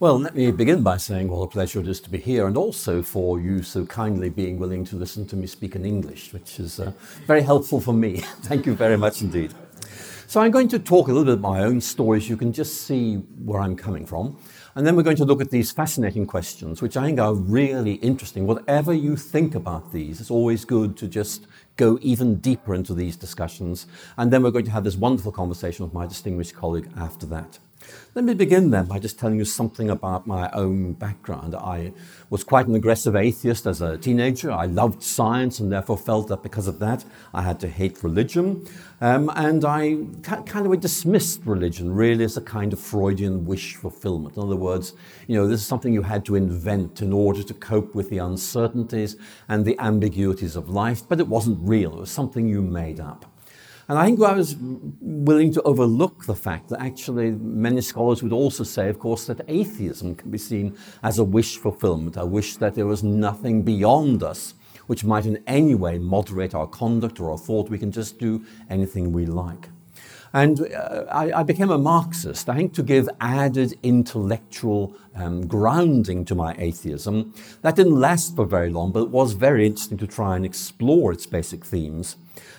Well, let me begin by saying what a pleasure it is to be here, and also for you so kindly being willing to listen to me speak in English, which is uh, very helpful for me. Thank you very much indeed. So, I'm going to talk a little bit about my own stories. You can just see where I'm coming from. And then we're going to look at these fascinating questions, which I think are really interesting. Whatever you think about these, it's always good to just go even deeper into these discussions. And then we're going to have this wonderful conversation with my distinguished colleague after that. Let me begin then by just telling you something about my own background. I was quite an aggressive atheist as a teenager. I loved science and therefore felt that because of that I had to hate religion. Um, and I kind of dismissed religion really as a kind of Freudian wish fulfillment. In other words, you know, this is something you had to invent in order to cope with the uncertainties and the ambiguities of life, but it wasn't real. It was something you made up. And I think I was willing to overlook the fact that actually many scholars would also say, of course, that atheism can be seen as a wish fulfillment, a wish that there was nothing beyond us which might in any way moderate our conduct or our thought. We can just do anything we like. And uh, I, I, became a Marxist, I think, to give added intellectual um, grounding to my atheism. That didn't last for very long, but it was very interesting to try and explore its basic themes.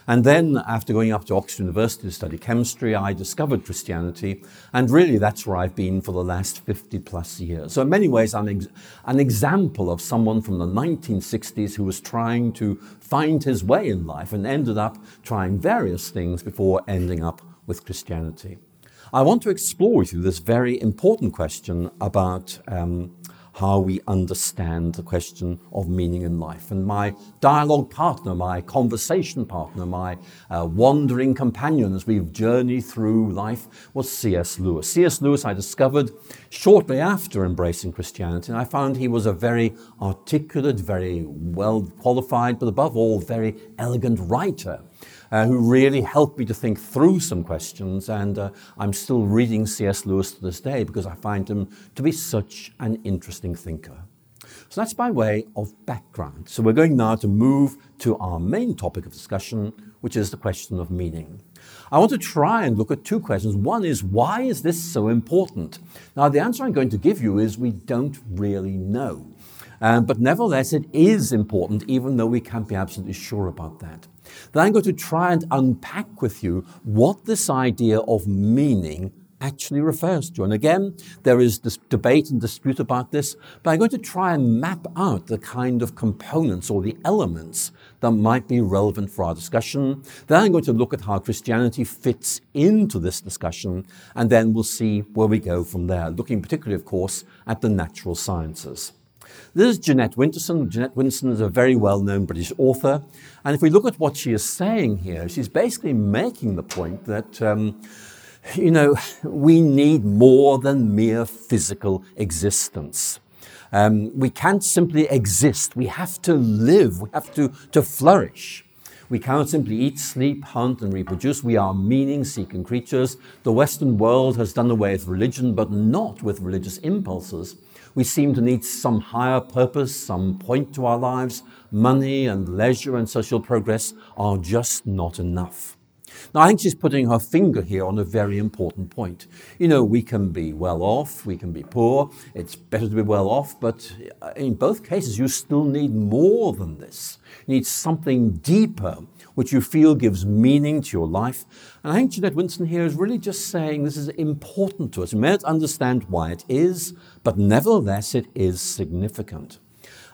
And then, after going up to Oxford University to study chemistry, I discovered Christianity. And really, that's where I've been for the last 50 plus years. So, in many ways, I'm ex- an example of someone from the 1960s who was trying to find his way in life and ended up trying various things before ending up with Christianity. I want to explore with you this very important question about um, how we understand the question of meaning in life. And my dialogue partner, my conversation partner, my uh, wandering companion as we've journeyed through life was C.S. Lewis. C.S. Lewis, I discovered shortly after embracing Christianity, and I found he was a very articulate, very well qualified, but above all, very elegant writer uh, who really helped me to think through some questions. And uh, I'm still reading C.S. Lewis to this day because I find him to be such an interesting thinker. So that's by way of background. So we're going now to move to our main topic of discussion, which is the question of meaning. I want to try and look at two questions. One is, why is this so important? Now, the answer I'm going to give you is we don't really know. Um, but nevertheless, it is important, even though we can't be absolutely sure about that. Then I'm going to try and unpack with you what this idea of meaning actually refers to. And again, there is this debate and dispute about this, but I'm going to try and map out the kind of components or the elements that might be relevant for our discussion. Then I'm going to look at how Christianity fits into this discussion, and then we'll see where we go from there, looking particularly, of course, at the natural sciences. This is Jeanette Winterson. Jeanette Winterson is a very well known British author. And if we look at what she is saying here, she's basically making the point that, um, you know, we need more than mere physical existence. Um, we can't simply exist. We have to live. We have to, to flourish. We cannot simply eat, sleep, hunt, and reproduce. We are meaning seeking creatures. The Western world has done away with religion, but not with religious impulses. We seem to need some higher purpose, some point to our lives. Money and leisure and social progress are just not enough. Now, I think she's putting her finger here on a very important point. You know, we can be well off, we can be poor, it's better to be well off, but in both cases, you still need more than this. You need something deeper, which you feel gives meaning to your life. And I think Jeanette Winterson here is really just saying this is important to us. We may not understand why it is, but nevertheless, it is significant.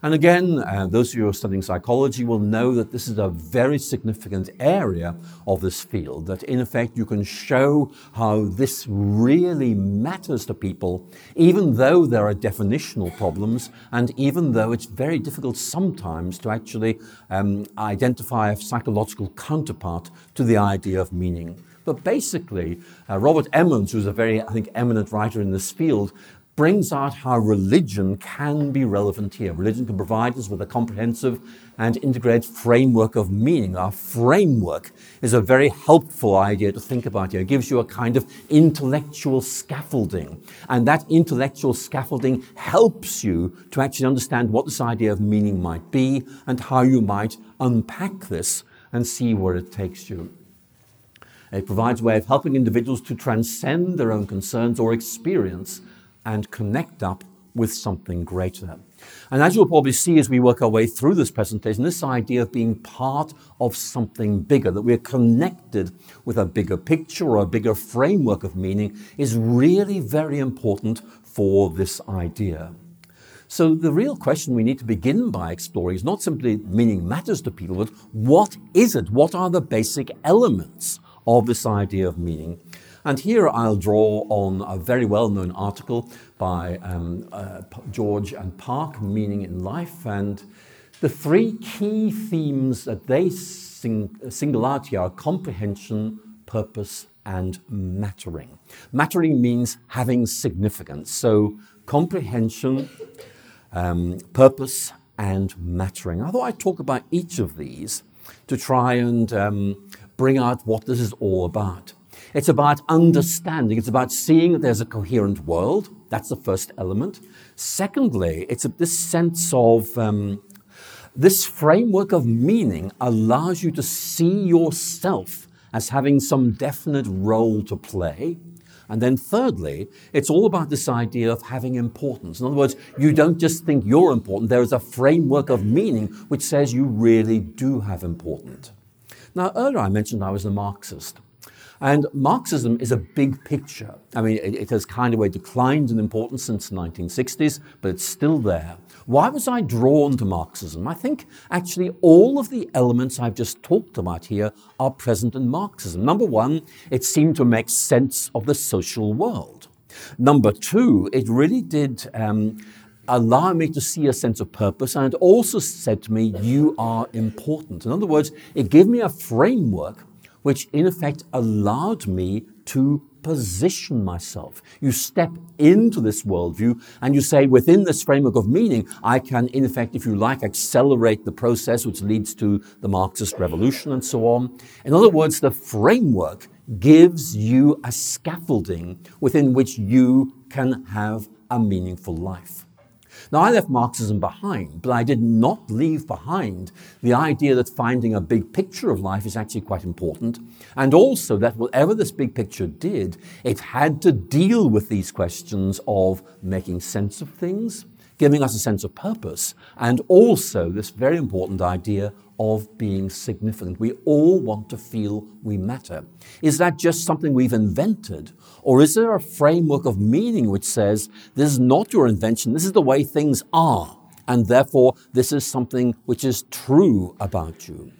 And again, uh, those of you who are studying psychology will know that this is a very significant area of this field, that in effect you can show how this really matters to people, even though there are definitional problems, and even though it's very difficult sometimes to actually um, identify a psychological counterpart to the idea of meaning. But basically, uh, Robert Emmons, who's a very, I think, eminent writer in this field, brings out how religion can be relevant here. Religion can provide us with a comprehensive and integrated framework of meaning. Our framework is a very helpful idea to think about here. It gives you a kind of intellectual scaffolding. And that intellectual scaffolding helps you to actually understand what this idea of meaning might be and how you might unpack this and see where it takes you. It provides a way of helping individuals to transcend their own concerns or experience and connect up with something greater. And as you'll probably see as we work our way through this presentation, this idea of being part of something bigger, that we're connected with a bigger picture or a bigger framework of meaning, is really very important for this idea. So the real question we need to begin by exploring is not simply meaning matters to people, but what is it? What are the basic elements of this idea of meaning? And here I'll draw on a very well-known article by um, uh, George and Park, Meaning in Life, and the three key themes that they sing, singularity are comprehension, purpose, and mattering. Mattering means having significance. So comprehension, um, purpose, and mattering. I thought I'd talk about each of these to try and um, bring out what this is all about. It's about understanding. It's about seeing that there's a coherent world. That's the first element. Secondly, it's a, this sense of um, this framework of meaning allows you to see yourself as having some definite role to play. And then, thirdly, it's all about this idea of having importance. In other words, you don't just think you're important, there is a framework of meaning which says you really do have importance. Now, earlier I mentioned I was a Marxist. And Marxism is a big picture. I mean, it, it has kind of declined in importance since the 1960s, but it's still there. Why was I drawn to Marxism? I think actually all of the elements I've just talked about here are present in Marxism. Number one, it seemed to make sense of the social world. Number two, it really did um, allow me to see a sense of purpose, and it also said to me, You are important. In other words, it gave me a framework which in effect allowed me to position myself. You step into this worldview and you say, within this framework of meaning, I can, in effect, if you like, accelerate the process which leads to the Marxist revolution and so on. In other words, the framework gives you a scaffolding within which you can have a meaningful life. Now, I left Marxism behind, but I did not leave behind the idea that finding a big picture of life is actually quite important, and also that whatever this big picture did, it had to deal with these questions of making sense of things, giving us a sense of purpose, and also this very important idea of being significant. We all want to feel we matter. Is that just something we've invented? Or is there a framework of meaning which says, this is not your invention, this is the way things are, and therefore this is something which is true about you?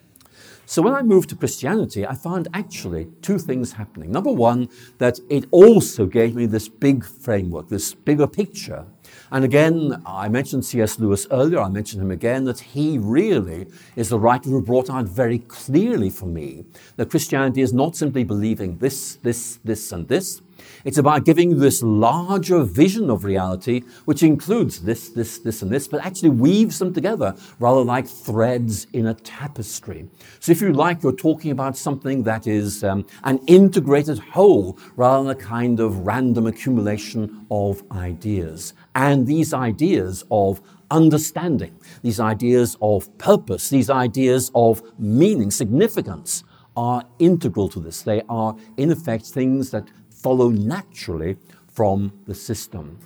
So when I moved to Christianity, I found actually two things happening. Number one, that it also gave me this big framework, this bigger picture and again, I mentioned C.S. Lewis earlier, I mentioned him again, that he really is the writer who brought out very clearly for me that Christianity is not simply believing this, this, this, and this, it's about giving this larger vision of reality, which includes this, this, this, and this, but actually weaves them together rather like threads in a tapestry. So, if you like, you're talking about something that is um, an integrated whole rather than a kind of random accumulation of ideas. And these ideas of understanding, these ideas of purpose, these ideas of meaning, significance, are integral to this. They are, in effect, things that follow naturally from the system.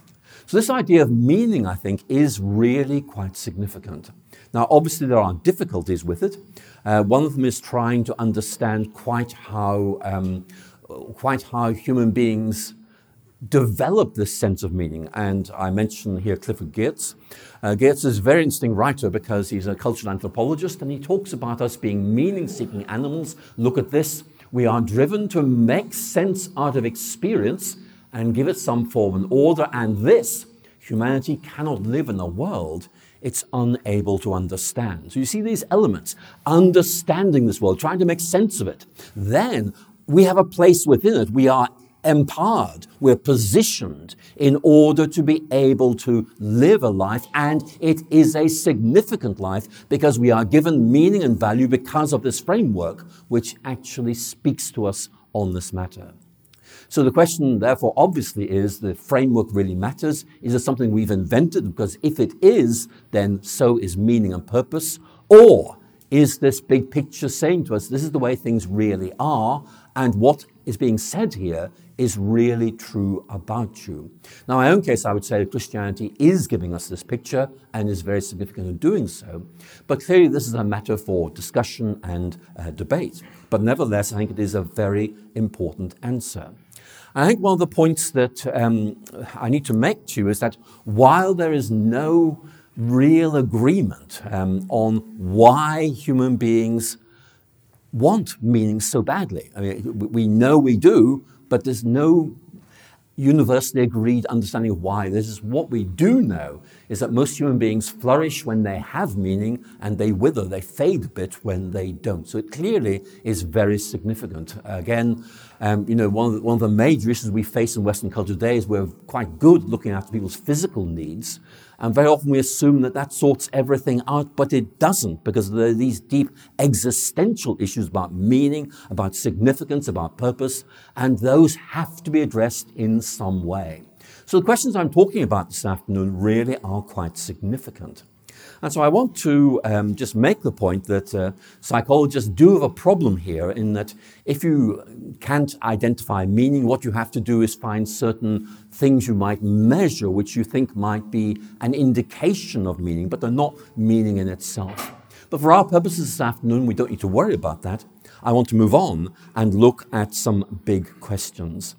So, this idea of meaning, I think, is really quite significant. Now, obviously, there are difficulties with it. Uh, one of them is trying to understand quite how, um, quite how human beings develop this sense of meaning. And I mention here Clifford Geertz. Uh, Geertz is a very interesting writer because he's a cultural anthropologist and he talks about us being meaning seeking animals. Look at this. We are driven to make sense out of experience and give it some form and order. And this, humanity cannot live in a world it's unable to understand. So you see these elements understanding this world, trying to make sense of it. Then we have a place within it. We are empowered, we're positioned in order to be able to live a life, and it is a significant life because we are given meaning and value because of this framework which actually speaks to us on this matter. So the question, therefore, obviously is the framework really matters? Is it something we've invented? Because if it is, then so is meaning and purpose. Or is this big picture saying to us, this is the way things really are, and what is being said here is really true about you. Now, in my own case, I would say that Christianity is giving us this picture and is very significant in doing so. But clearly, this is a matter for discussion and uh, debate. But nevertheless, I think it is a very important answer. I think one of the points that um, I need to make to you is that while there is no real agreement um, on why human beings want meaning so badly. I mean, we know we do, but there's no universally agreed understanding of why. This is what we do know is that most human beings flourish when they have meaning and they wither, they fade a bit when they don't. So it clearly is very significant. Again, um, you know, one of, the, one of the major issues we face in Western culture today is we're quite good looking after people's physical needs, and very often we assume that that sorts everything out, but it doesn't because there are these deep existential issues about meaning, about significance, about purpose, and those have to be addressed in some way. So the questions I'm talking about this afternoon really are quite significant. And so I want to um, just make the point that uh, psychologists do have a problem here in that if you can't identify meaning, what you have to do is find certain things you might measure which you think might be an indication of meaning, but they're not meaning in itself. But for our purposes this afternoon, we don't need to worry about that. I want to move on and look at some big questions.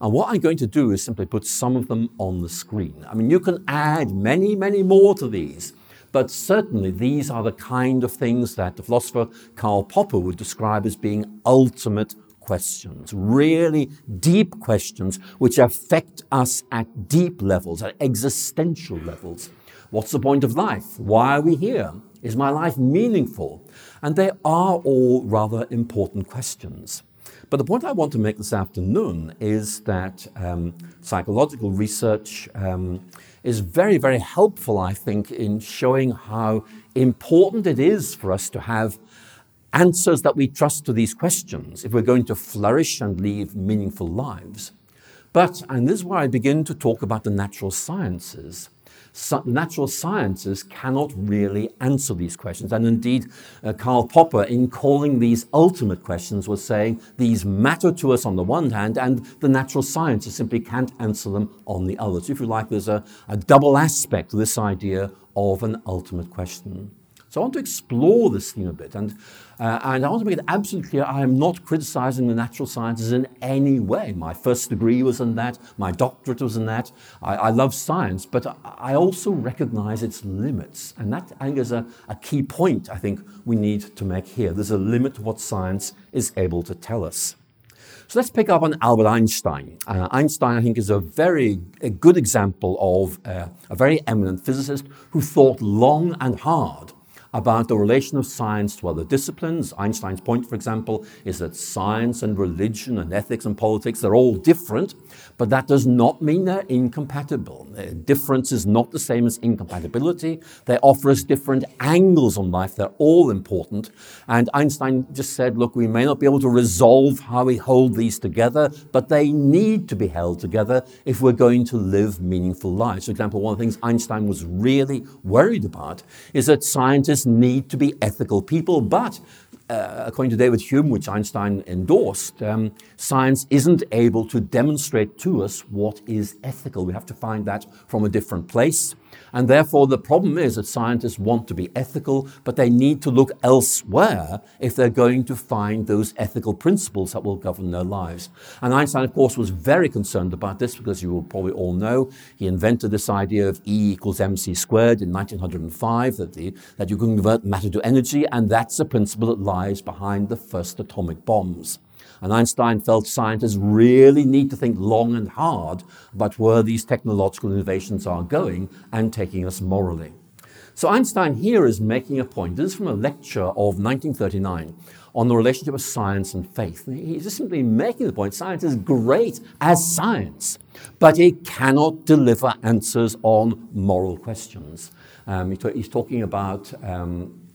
And what I'm going to do is simply put some of them on the screen. I mean, you can add many, many more to these. But certainly, these are the kind of things that the philosopher Karl Popper would describe as being ultimate questions, really deep questions which affect us at deep levels, at existential levels. What's the point of life? Why are we here? Is my life meaningful? And they are all rather important questions. But the point I want to make this afternoon is that um, psychological research um, is very, very helpful, I think, in showing how important it is for us to have answers that we trust to these questions if we're going to flourish and live meaningful lives. But, and this is where I begin to talk about the natural sciences natural sciences cannot really answer these questions. And indeed, uh, Karl Popper, in calling these ultimate questions, was saying these matter to us on the one hand, and the natural sciences simply can't answer them on the other. So, if you like, there's a, a double aspect to this idea of an ultimate question. So I want to explore this theme a bit, and, uh, and I want to make it absolutely clear I am not criticizing the natural sciences in any way. My first degree was in that, my doctorate was in that. I, I love science, but I also recognize its limits, and that I think is a, a key point I think we need to make here. There's a limit to what science is able to tell us. So let's pick up on Albert Einstein. Uh, Einstein, I think, is a very a good example of uh, a very eminent physicist who thought long and hard about the relation of science to other disciplines. Einstein's point, for example, is that science and religion and ethics and politics, they're all different, but that does not mean they're incompatible. Difference is not the same as incompatibility. They offer us different angles on life. They're all important. And Einstein just said, look, we may not be able to resolve how we hold these together, but they need to be held together if we're going to live meaningful lives. For example, one of the things Einstein was really worried about is that scientists need to be ethical people, but uh, according to David Hume, which Einstein endorsed, um, science isn't able to demonstrate to us what is ethical. We have to find that from a different place. And therefore, the problem is that scientists want to be ethical, but they need to look elsewhere if they're going to find those ethical principles that will govern their lives. And Einstein, of course, was very concerned about this because you will probably all know he invented this idea of E equals mc squared in 1905, that, the, that you can convert matter to energy, and that's a principle that lies behind the first atomic bombs. And Einstein felt scientists really need to think long and hard about where these technological innovations are going and taking us morally. So Einstein here is making a point. This is from a lecture of 1939 on the relationship of science and faith. He's just simply making the point science is great as science, but it cannot deliver answers on moral questions. Um, he's talking about um,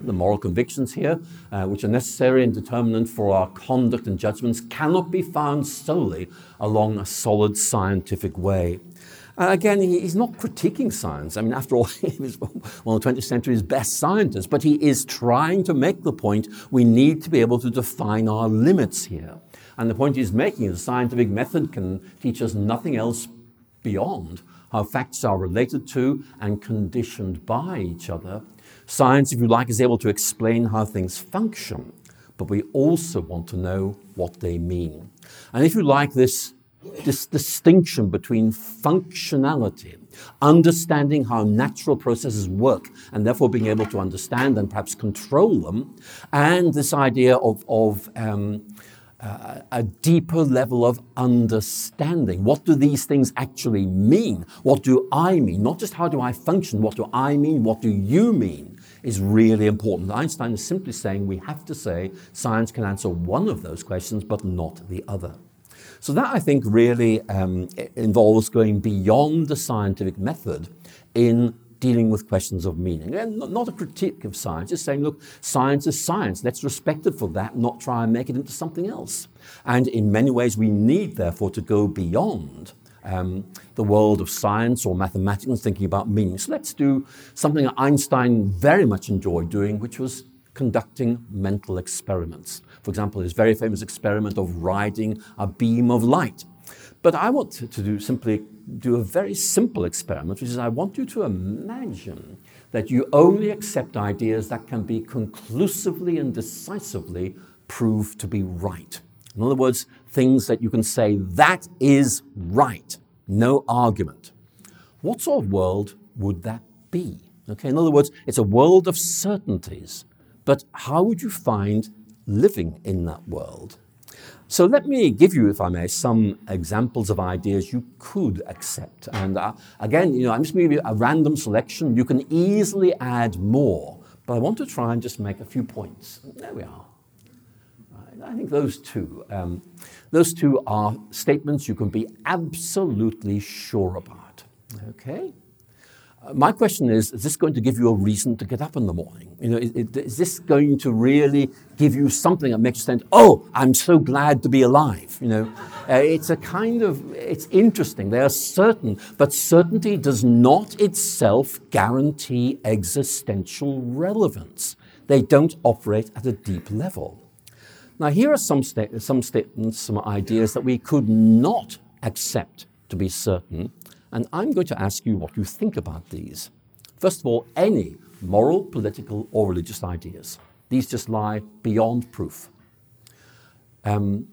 the moral convictions here, uh, which are necessary and determinant for our conduct and judgments, cannot be found solely along a solid scientific way. Uh, again, he, he's not critiquing science. I mean, after all, he was one of the 20th century's best scientists, but he is trying to make the point we need to be able to define our limits here. And the point he's making is the scientific method can teach us nothing else beyond how facts are related to and conditioned by each other. Science, if you like, is able to explain how things function, but we also want to know what they mean. And if you like, this, this distinction between functionality, understanding how natural processes work, and therefore being able to understand and perhaps control them, and this idea of, of um, uh, a deeper level of understanding. What do these things actually mean? What do I mean? Not just how do I function, what do I mean? What do you mean? Is really important. Einstein is simply saying we have to say science can answer one of those questions, but not the other. So, that I think really um, involves going beyond the scientific method in dealing with questions of meaning. And not a critique of science, just saying, look, science is science. Let's respect it for that, not try and make it into something else. And in many ways, we need, therefore, to go beyond um, the world of science or mathematics thinking about meaning. So let's do something Einstein very much enjoyed doing, which was conducting mental experiments. For example, his very famous experiment of riding a beam of light. But I want to, to do simply do a very simple experiment, which is I want you to imagine that you only accept ideas that can be conclusively and decisively proved to be right. In other words, things that you can say, that is right, no argument. What sort of world would that be? Okay, in other words, it's a world of certainties, but how would you find living in that world? So let me give you, if I may, some examples of ideas you could accept. And uh, again, you know, I'm just going to give you a random selection. You can easily add more, but I want to try and just make a few points. There we are. I think those two, um, those two are statements you can be absolutely sure about. Okay my question is, is this going to give you a reason to get up in the morning? You know, is, is, this going to really give you something that makes you think, oh, I'm so glad to be alive? You know, uh, it's a kind of, it's interesting. They are certain, but certainty does not itself guarantee existential relevance. They don't operate at a deep level. Now, here are some, sta- some statements, some ideas that we could not accept to be certain and I'm going to ask you what you think about these. First of all, any moral, political, or religious ideas. These just lie beyond proof. Um,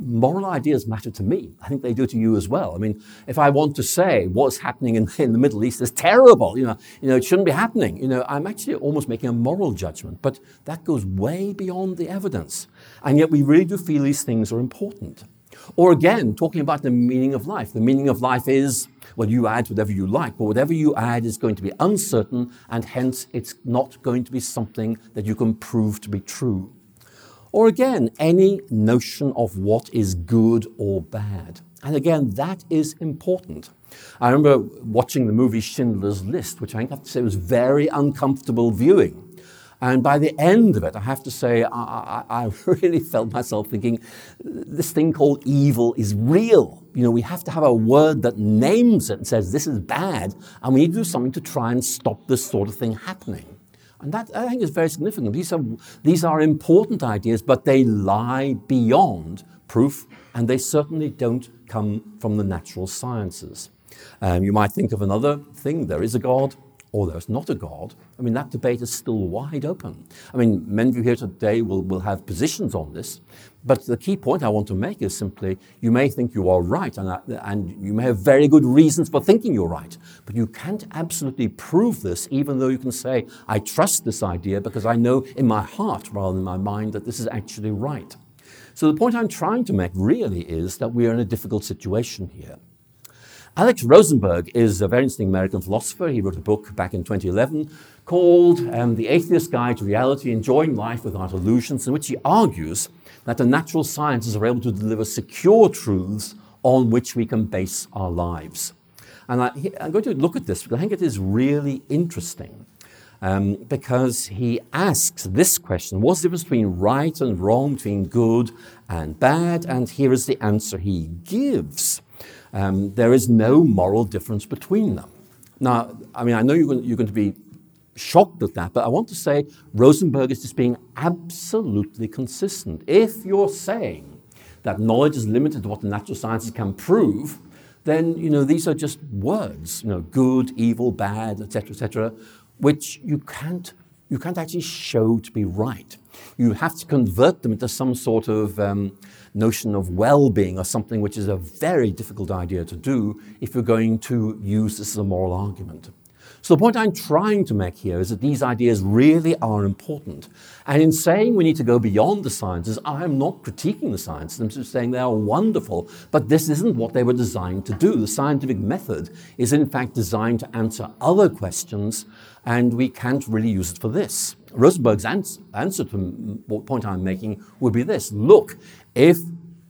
moral ideas matter to me. I think they do to you as well. I mean, if I want to say what's happening in, in, the Middle East is terrible, you know, you know, it shouldn't be happening, you know, I'm actually almost making a moral judgment, but that goes way beyond the evidence. And yet we really do feel these things are important. Or again, talking about the meaning of life. The meaning of life is, well, you add whatever you like, but whatever you add is going to be uncertain, and hence it's not going to be something that you can prove to be true. Or again, any notion of what is good or bad. And again, that is important. I remember watching the movie Schindler's List, which I have to say was very uncomfortable viewing. And by the end of it, I have to say, I, I, I, really felt myself thinking, this thing called evil is real. You know, we have to have a word that names it and says, this is bad, and we need to do something to try and stop this sort of thing happening. And that, I think, is very significant. These are, these are important ideas, but they lie beyond proof, and they certainly don't come from the natural sciences. Um, you might think of another thing there is a God, or there's not a God, I mean, that debate is still wide open. I mean, many of you here today will, will have positions on this, but the key point I want to make is simply you may think you are right, and, uh, and you may have very good reasons for thinking you're right, but you can't absolutely prove this, even though you can say, I trust this idea because I know in my heart rather than my mind that this is actually right. So the point I'm trying to make really is that we are in a difficult situation here. Alex Rosenberg is a very interesting American philosopher. He wrote a book back in 2011 called um, The Atheist Guide to Reality Enjoying Life Without Illusions, in which he argues that the natural sciences are able to deliver secure truths on which we can base our lives. And I, am going to look at this because I think it is really interesting. Um, because he asks this question What's the difference between right and wrong, between good and bad? And here is the answer he gives. Um, there is no moral difference between them. Now, I mean, I know you're going, you're going to be shocked at that, but I want to say Rosenberg is just being absolutely consistent. If you're saying that knowledge is limited to what the natural sciences can prove, then you know these are just words, you know, good, evil, bad, etc., etc., which you can't you can't actually show to be right. You have to convert them into some sort of um, notion of well-being or something which is a very difficult idea to do if you're going to use this as a moral argument. So the point I'm trying to make here is that these ideas really are important. And in saying we need to go beyond the sciences, I am not critiquing the sciences. I'm just saying they are wonderful, but this isn't what they were designed to do. The scientific method is in fact designed to answer other questions, and we can't really use it for this. Rosenberg's ans- answer to the point I'm making would be this look, if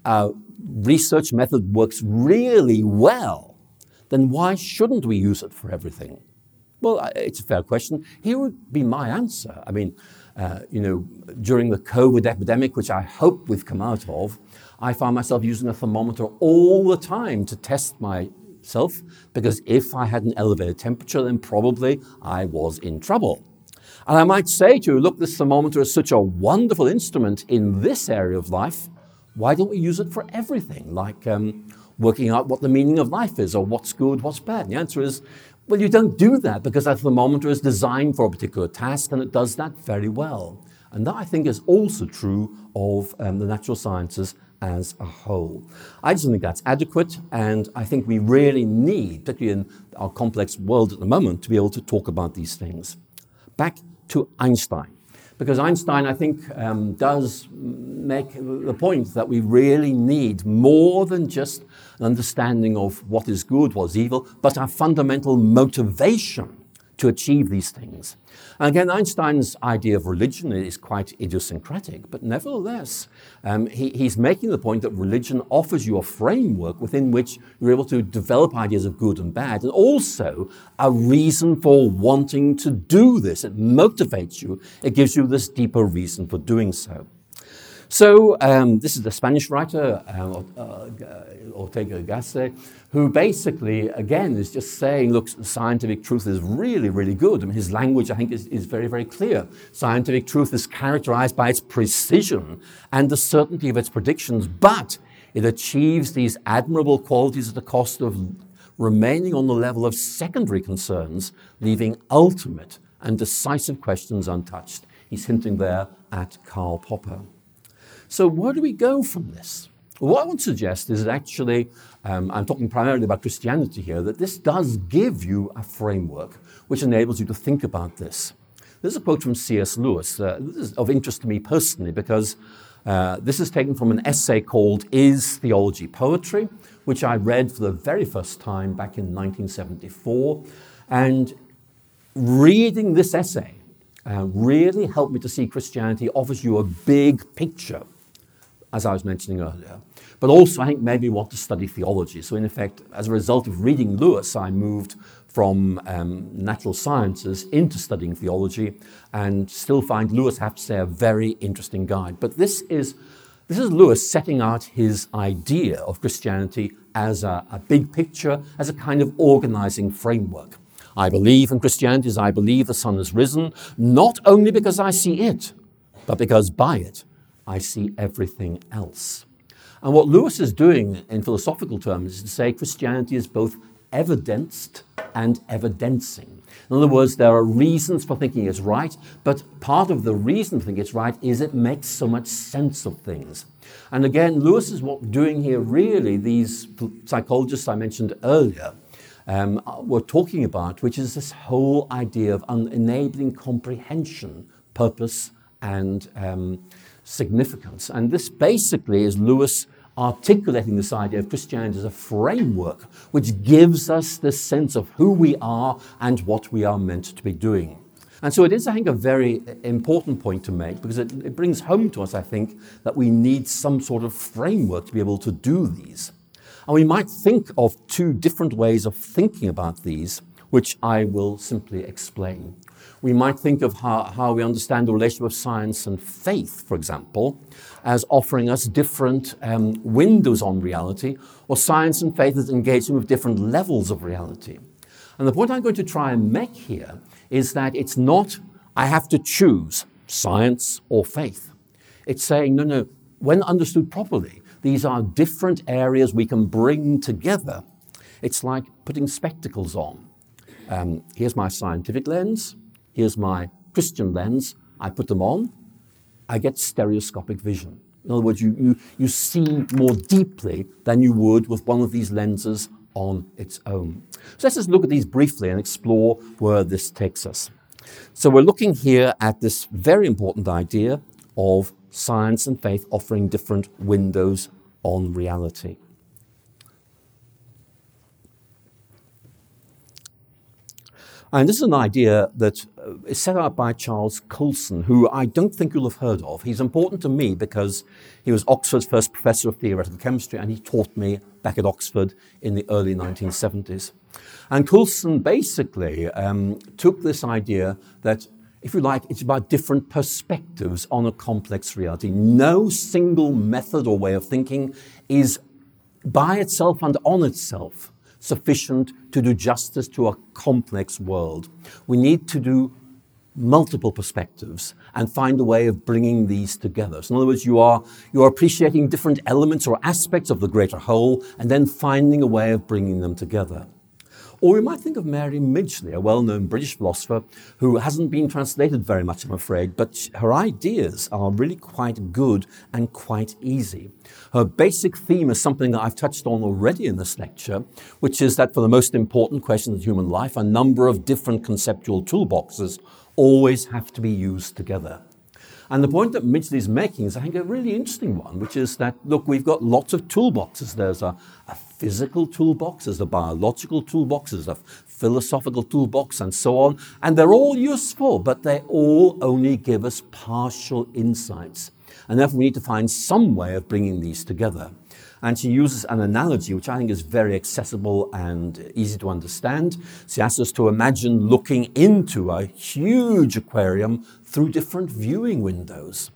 a research method works really well, then why shouldn't we use it for everything? Well, it's a fair question. Here would be my answer. I mean, uh, you know, during the COVID epidemic, which I hope we've come out of, I found myself using a thermometer all the time to test myself because if I had an elevated temperature, then probably I was in trouble. And I might say to you, look, this thermometer is such a wonderful instrument in this area of life. Why don't we use it for everything, like um, working out what the meaning of life is or what's good, what's bad? And the answer is well, you don't do that because that thermometer is designed for a particular task and it does that very well. And that, I think, is also true of um, the natural sciences as a whole. I just think that's adequate, and I think we really need, particularly in our complex world at the moment, to be able to talk about these things. Back to Einstein because Einstein, I think, um, does make the point that we really need more than just an understanding of what is good, what is evil, but our fundamental motivation to achieve these things. And again, Einstein's idea of religion is quite idiosyncratic, but nevertheless, um, he, he's making the point that religion offers you a framework within which you're able to develop ideas of good and bad, and also a reason for wanting to do this. It motivates you, it gives you this deeper reason for doing so. So, um, this is the Spanish writer, uh, uh, Ortega Gasset, who basically, again, is just saying, look, scientific truth is really, really good. I mean, his language, I think, is, is very, very clear. Scientific truth is characterized by its precision and the certainty of its predictions, but it achieves these admirable qualities at the cost of remaining on the level of secondary concerns, leaving ultimate and decisive questions untouched. He's hinting there at Karl Popper. So, where do we go from this? What I would suggest is that actually, um, I'm talking primarily about Christianity here, that this does give you a framework which enables you to think about this. This is a quote from C.S. Lewis. Uh, this is of interest to me personally because uh, this is taken from an essay called Is Theology Poetry, which I read for the very first time back in 1974. And reading this essay uh, really helped me to see Christianity offers you a big picture, as I was mentioning earlier but also I think made me want to study theology. So, in effect, as a result of reading Lewis, I moved from um, natural sciences into studying theology and still find Lewis, I have to say, a very interesting guide. But this is, this is Lewis setting out his idea of Christianity as a, a big picture, as a kind of organizing framework. I believe in Christianity as I believe the sun has risen, not only because I see it, but because by it I see everything else. And what Lewis is doing in philosophical terms is to say Christianity is both evidenced and evidencing. In other words, there are reasons for thinking it's right, but part of the reason for thinking it's right is it makes so much sense of things. And again, Lewis is what doing here really, these psychologists I mentioned earlier um, were talking about, which is this whole idea of enabling comprehension, purpose, and um, significance. And this basically is Lewis articulating this idea of Christianity as a framework which gives us the sense of who we are and what we are meant to be doing. And so it is, I think, a very important point to make because it, it brings home to us, I think, that we need some sort of framework to be able to do these. And we might think of two different ways of thinking about these, which I will simply explain we might think of how, how we understand the relationship of science and faith, for example, as offering us different um, windows on reality, or science and faith as engaging with different levels of reality. And the point I'm going to try and make here is that it's not, I have to choose science or faith. It's saying, no, no, when understood properly, These are different areas we can bring together. It's like putting spectacles on. Um, here's my scientific lens, here's my Christian lens. I put them on, I get stereoscopic vision. In other words, you, you, you see more deeply than you would with one of these lenses on its own. So let's just look at these briefly and explore where this takes us. So we're looking here at this very important idea of science and faith offering different windows on reality. And this is an idea that uh, set out by Charles Coulson, who I don't think you'll have heard of. He's important to me because he was Oxford's first professor of theoretical chemistry and he taught me back at Oxford in the early 1970s. And Coulson basically um, took this idea that, if you like, it's about different perspectives on a complex reality. No single method or way of thinking is by itself and on itself sufficient to do justice to a complex world. We need to do multiple perspectives and find a way of bringing these together. So in other words, you are, you are appreciating different elements or aspects of the greater whole and then finding a way of bringing them together. Or we might think of Mary Midgley, a well known British philosopher who hasn't been translated very much, I'm afraid, but her ideas are really quite good and quite easy. Her basic theme is something that I've touched on already in this lecture, which is that for the most important questions of human life, a number of different conceptual toolboxes always have to be used together. And the point that Midgley is making is, I think, a really interesting one, which is that, look, we've got lots of toolboxes. There's a, a physical toolbox, there's a biological toolbox, there's a philosophical toolbox, and so on. And they're all useful, but they all only give us partial insights. And therefore, we need to find some way of bringing these together. And she uses an analogy which I think is very accessible and easy to understand. She asks us to imagine looking into a huge aquarium through different viewing windows.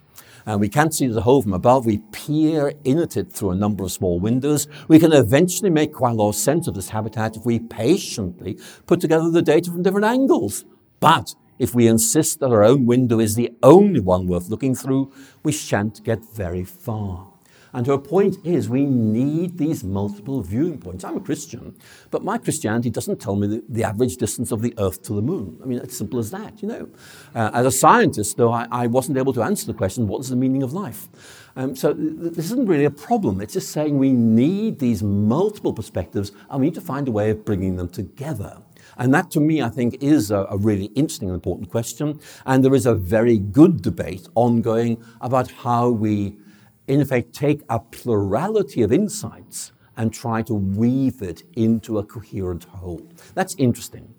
And we can't see the whole from above. We peer in at it through a number of small windows. We can eventually make quite a lot of sense of this habitat if we patiently put together the data from different angles. But if we insist that our own window is the only one worth looking through, we shan't get very far. And her point is we need these multiple viewing points. I'm a Christian, but my Christianity doesn't tell me the, the average distance of the Earth to the moon. I mean, it's simple as that, you know. Uh, as a scientist, though, I, I, wasn't able to answer the question, what is the meaning of life? Um, so th- this isn't really a problem. It's just saying we need these multiple perspectives and we need to find a way of bringing them together. And that, to me, I think, is a, a, really interesting and important question. And there is a very good debate ongoing about how we in effect, take a plurality of insights and try to weave it into a coherent whole. That's interesting.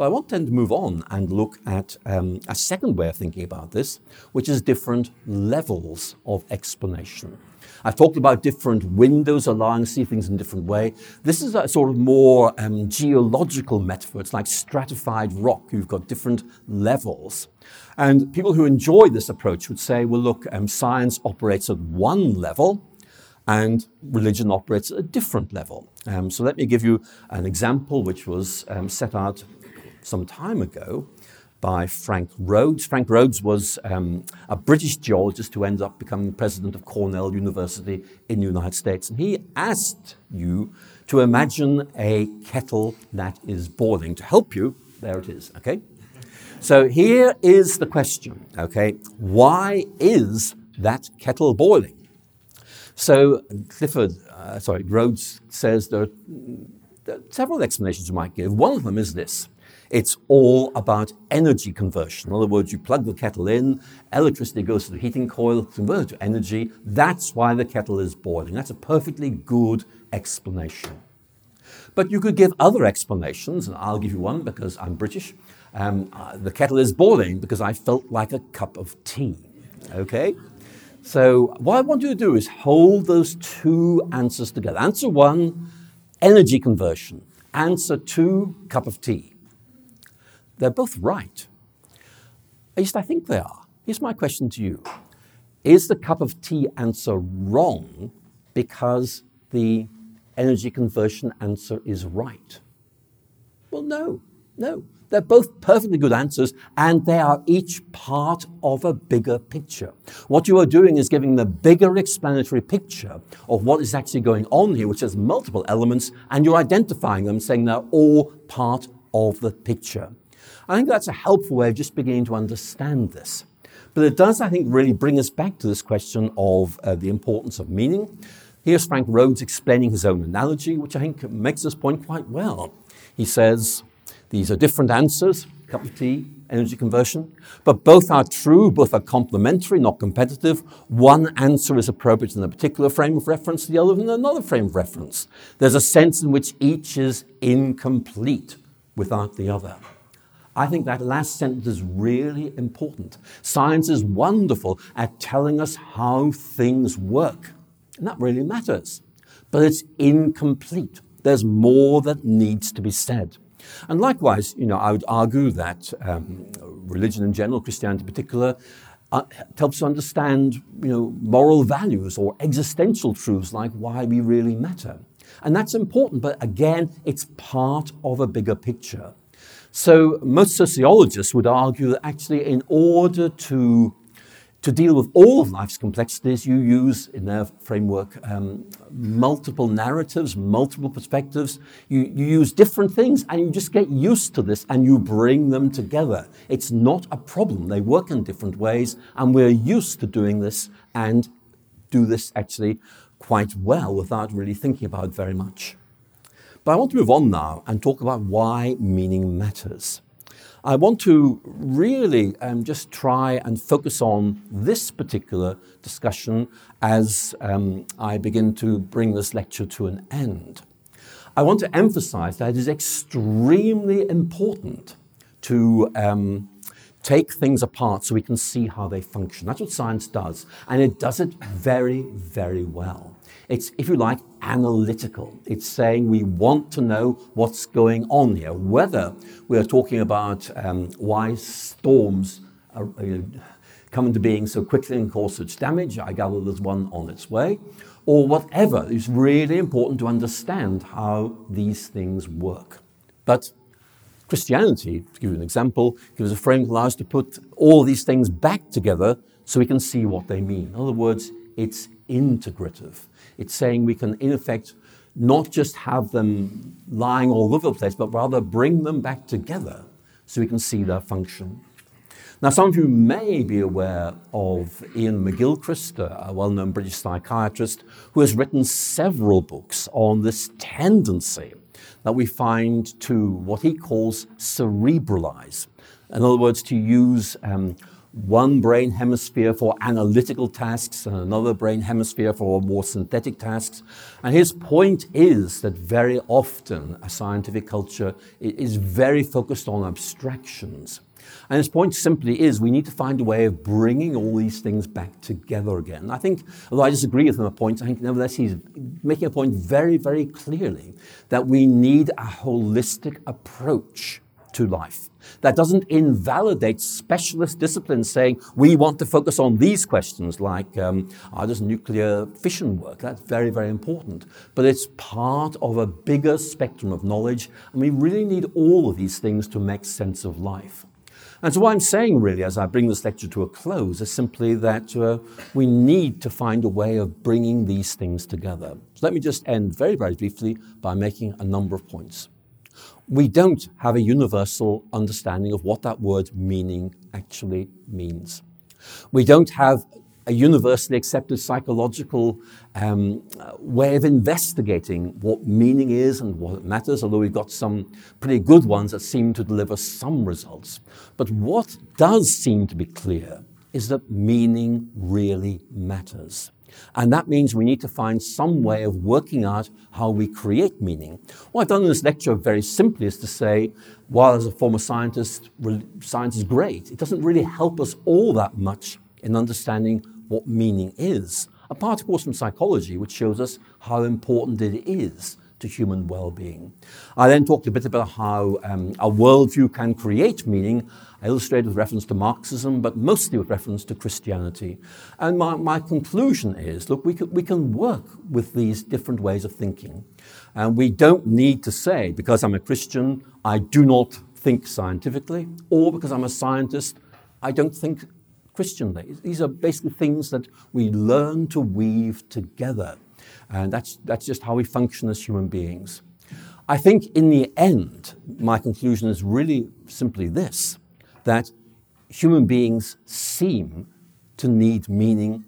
But I want then to move on and look at um, a second way of thinking about this, which is different levels of explanation. I've talked about different windows allowing to see things in a different way. This is a sort of more um, geological metaphor. It's like stratified rock. You've got different levels. And people who enjoy this approach would say, well, look, um, science operates at one level and religion operates at a different level. Um, so let me give you an example which was um, set out some time ago by Frank Rhodes. Frank Rhodes was um, a British geologist who ended up becoming president of Cornell University in the United States. And he asked you to imagine a kettle that is boiling. To help you, there it is, okay? So here is the question, okay? Why is that kettle boiling? So Clifford, uh, sorry, Rhodes says there are, there are several explanations you might give. One of them is this. It's all about energy conversion. In other words, you plug the kettle in, electricity goes to the heating coil, converted to energy. That's why the kettle is boiling. That's a perfectly good explanation. But you could give other explanations, and I'll give you one because I'm British. Um, uh, the kettle is boiling because I felt like a cup of tea. Okay? So, what I want you to do is hold those two answers together. Answer one, energy conversion. Answer two, cup of tea. They're both right. At least I think they are. Here's my question to you Is the cup of tea answer wrong because the energy conversion answer is right? Well, no. No, they're both perfectly good answers, and they are each part of a bigger picture. What you are doing is giving the bigger explanatory picture of what is actually going on here, which has multiple elements, and you're identifying them, saying they're all part of the picture. I think that's a helpful way of just beginning to understand this. But it does, I think, really bring us back to this question of uh, the importance of meaning. Here's Frank Rhodes explaining his own analogy, which I think makes this point quite well. He says, These are different answers, cup of tea, energy conversion, but both are true, both are complementary, not competitive. One answer is appropriate in a particular frame of reference, the other in another frame of reference. There's a sense in which each is incomplete without the other. I think that last sentence is really important. Science is wonderful at telling us how things work, and that really matters. But it's incomplete. There's more that needs to be said. And likewise, you know, I would argue that um, religion in general, Christianity in particular, uh, helps to understand, you know, moral values or existential truths like why we really matter. And that's important, but again, it's part of a bigger picture. So most sociologists would argue that actually in order to, to deal with all of life's complexities, you use in their framework um, multiple narratives, multiple perspectives. You, you use different things and you just get used to this and you bring them together. It's not a problem. They work in different ways and we're used to doing this and do this actually quite well without really thinking about it very much. But I want to move on now and talk about why meaning matters. I want to really um, just try and focus on this particular discussion as um, I begin to bring this lecture to an end. I want to emphasize that it is extremely important to um, take things apart so we can see how they function. That's what science does, and it does it very, very well. It's, if you like, analytical. It's saying we want to know what's going on here, whether we are talking about um, why storms are, uh, come into being so quickly and cause such damage. I gather there's one on its way. Or whatever. It's really important to understand how these things work. But Christianity, to give you an example, gives a frame that allows us to put all these things back together so we can see what they mean. In other words, it's integrative. It's saying we can, in effect, not just have them lying all over the place, but rather bring them back together so we can see their function. Now, some of you may be aware of Iain McGilchrist, a well known British psychiatrist, who has written several books on this tendency that we find to what he calls cerebralize. In other words, to use um, one brain hemisphere for analytical tasks and another brain hemisphere for more synthetic tasks. And his point is that very often a scientific culture is very focused on abstractions. And his point simply is we need to find a way of bringing all these things back together again. I think, although I disagree with him at points, I think nevertheless he's making a point very, very clearly that we need a holistic approach to life. That doesn't invalidate specialist disciplines saying we want to focus on these questions, like um, does nuclear fission work? That's very, very important. But it's part of a bigger spectrum of knowledge, and we really need all of these things to make sense of life. And so, what I'm saying really as I bring this lecture to a close is simply that uh, we need to find a way of bringing these things together. So, let me just end very, very briefly by making a number of points we don't have a universal understanding of what that word meaning actually means. We don't have a universally accepted psychological um, way of investigating what meaning is and what matters, although we've got some pretty good ones that seem to deliver some results. But what does seem to be clear is that meaning really matters. And that means we need to find some way of working out how we create meaning. What I've done in this lecture very simply is to say, while as a former scientist, science is great, it doesn't really help us all that much in understanding what meaning is. Apart, of course, from psychology, which shows us how important it is to human well being. I then talked a bit about how um, a worldview can create meaning I illustrate with reference to Marxism, but mostly with reference to Christianity. And my, my conclusion is look, we can, we can work with these different ways of thinking. And we don't need to say, because I'm a Christian, I do not think scientifically, or because I'm a scientist, I don't think Christianly. These are basically things that we learn to weave together. And that's, that's just how we function as human beings. I think in the end, my conclusion is really simply this that human beings seem to need meaning,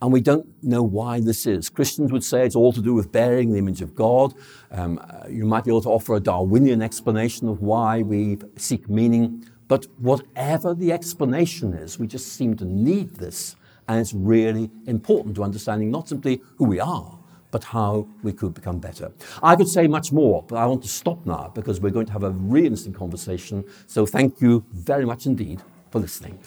and we don't know why this is. Christians would say it's all to do with bearing the image of God. Um, uh, you might be able to offer a Darwinian explanation of why we seek meaning. But whatever the explanation is, we just seem to need this. And it's really important to understanding not simply who we are, but how we could become better. I could say much more, but I want to stop now because we're going to have a really interesting conversation. So thank you very much indeed for listening.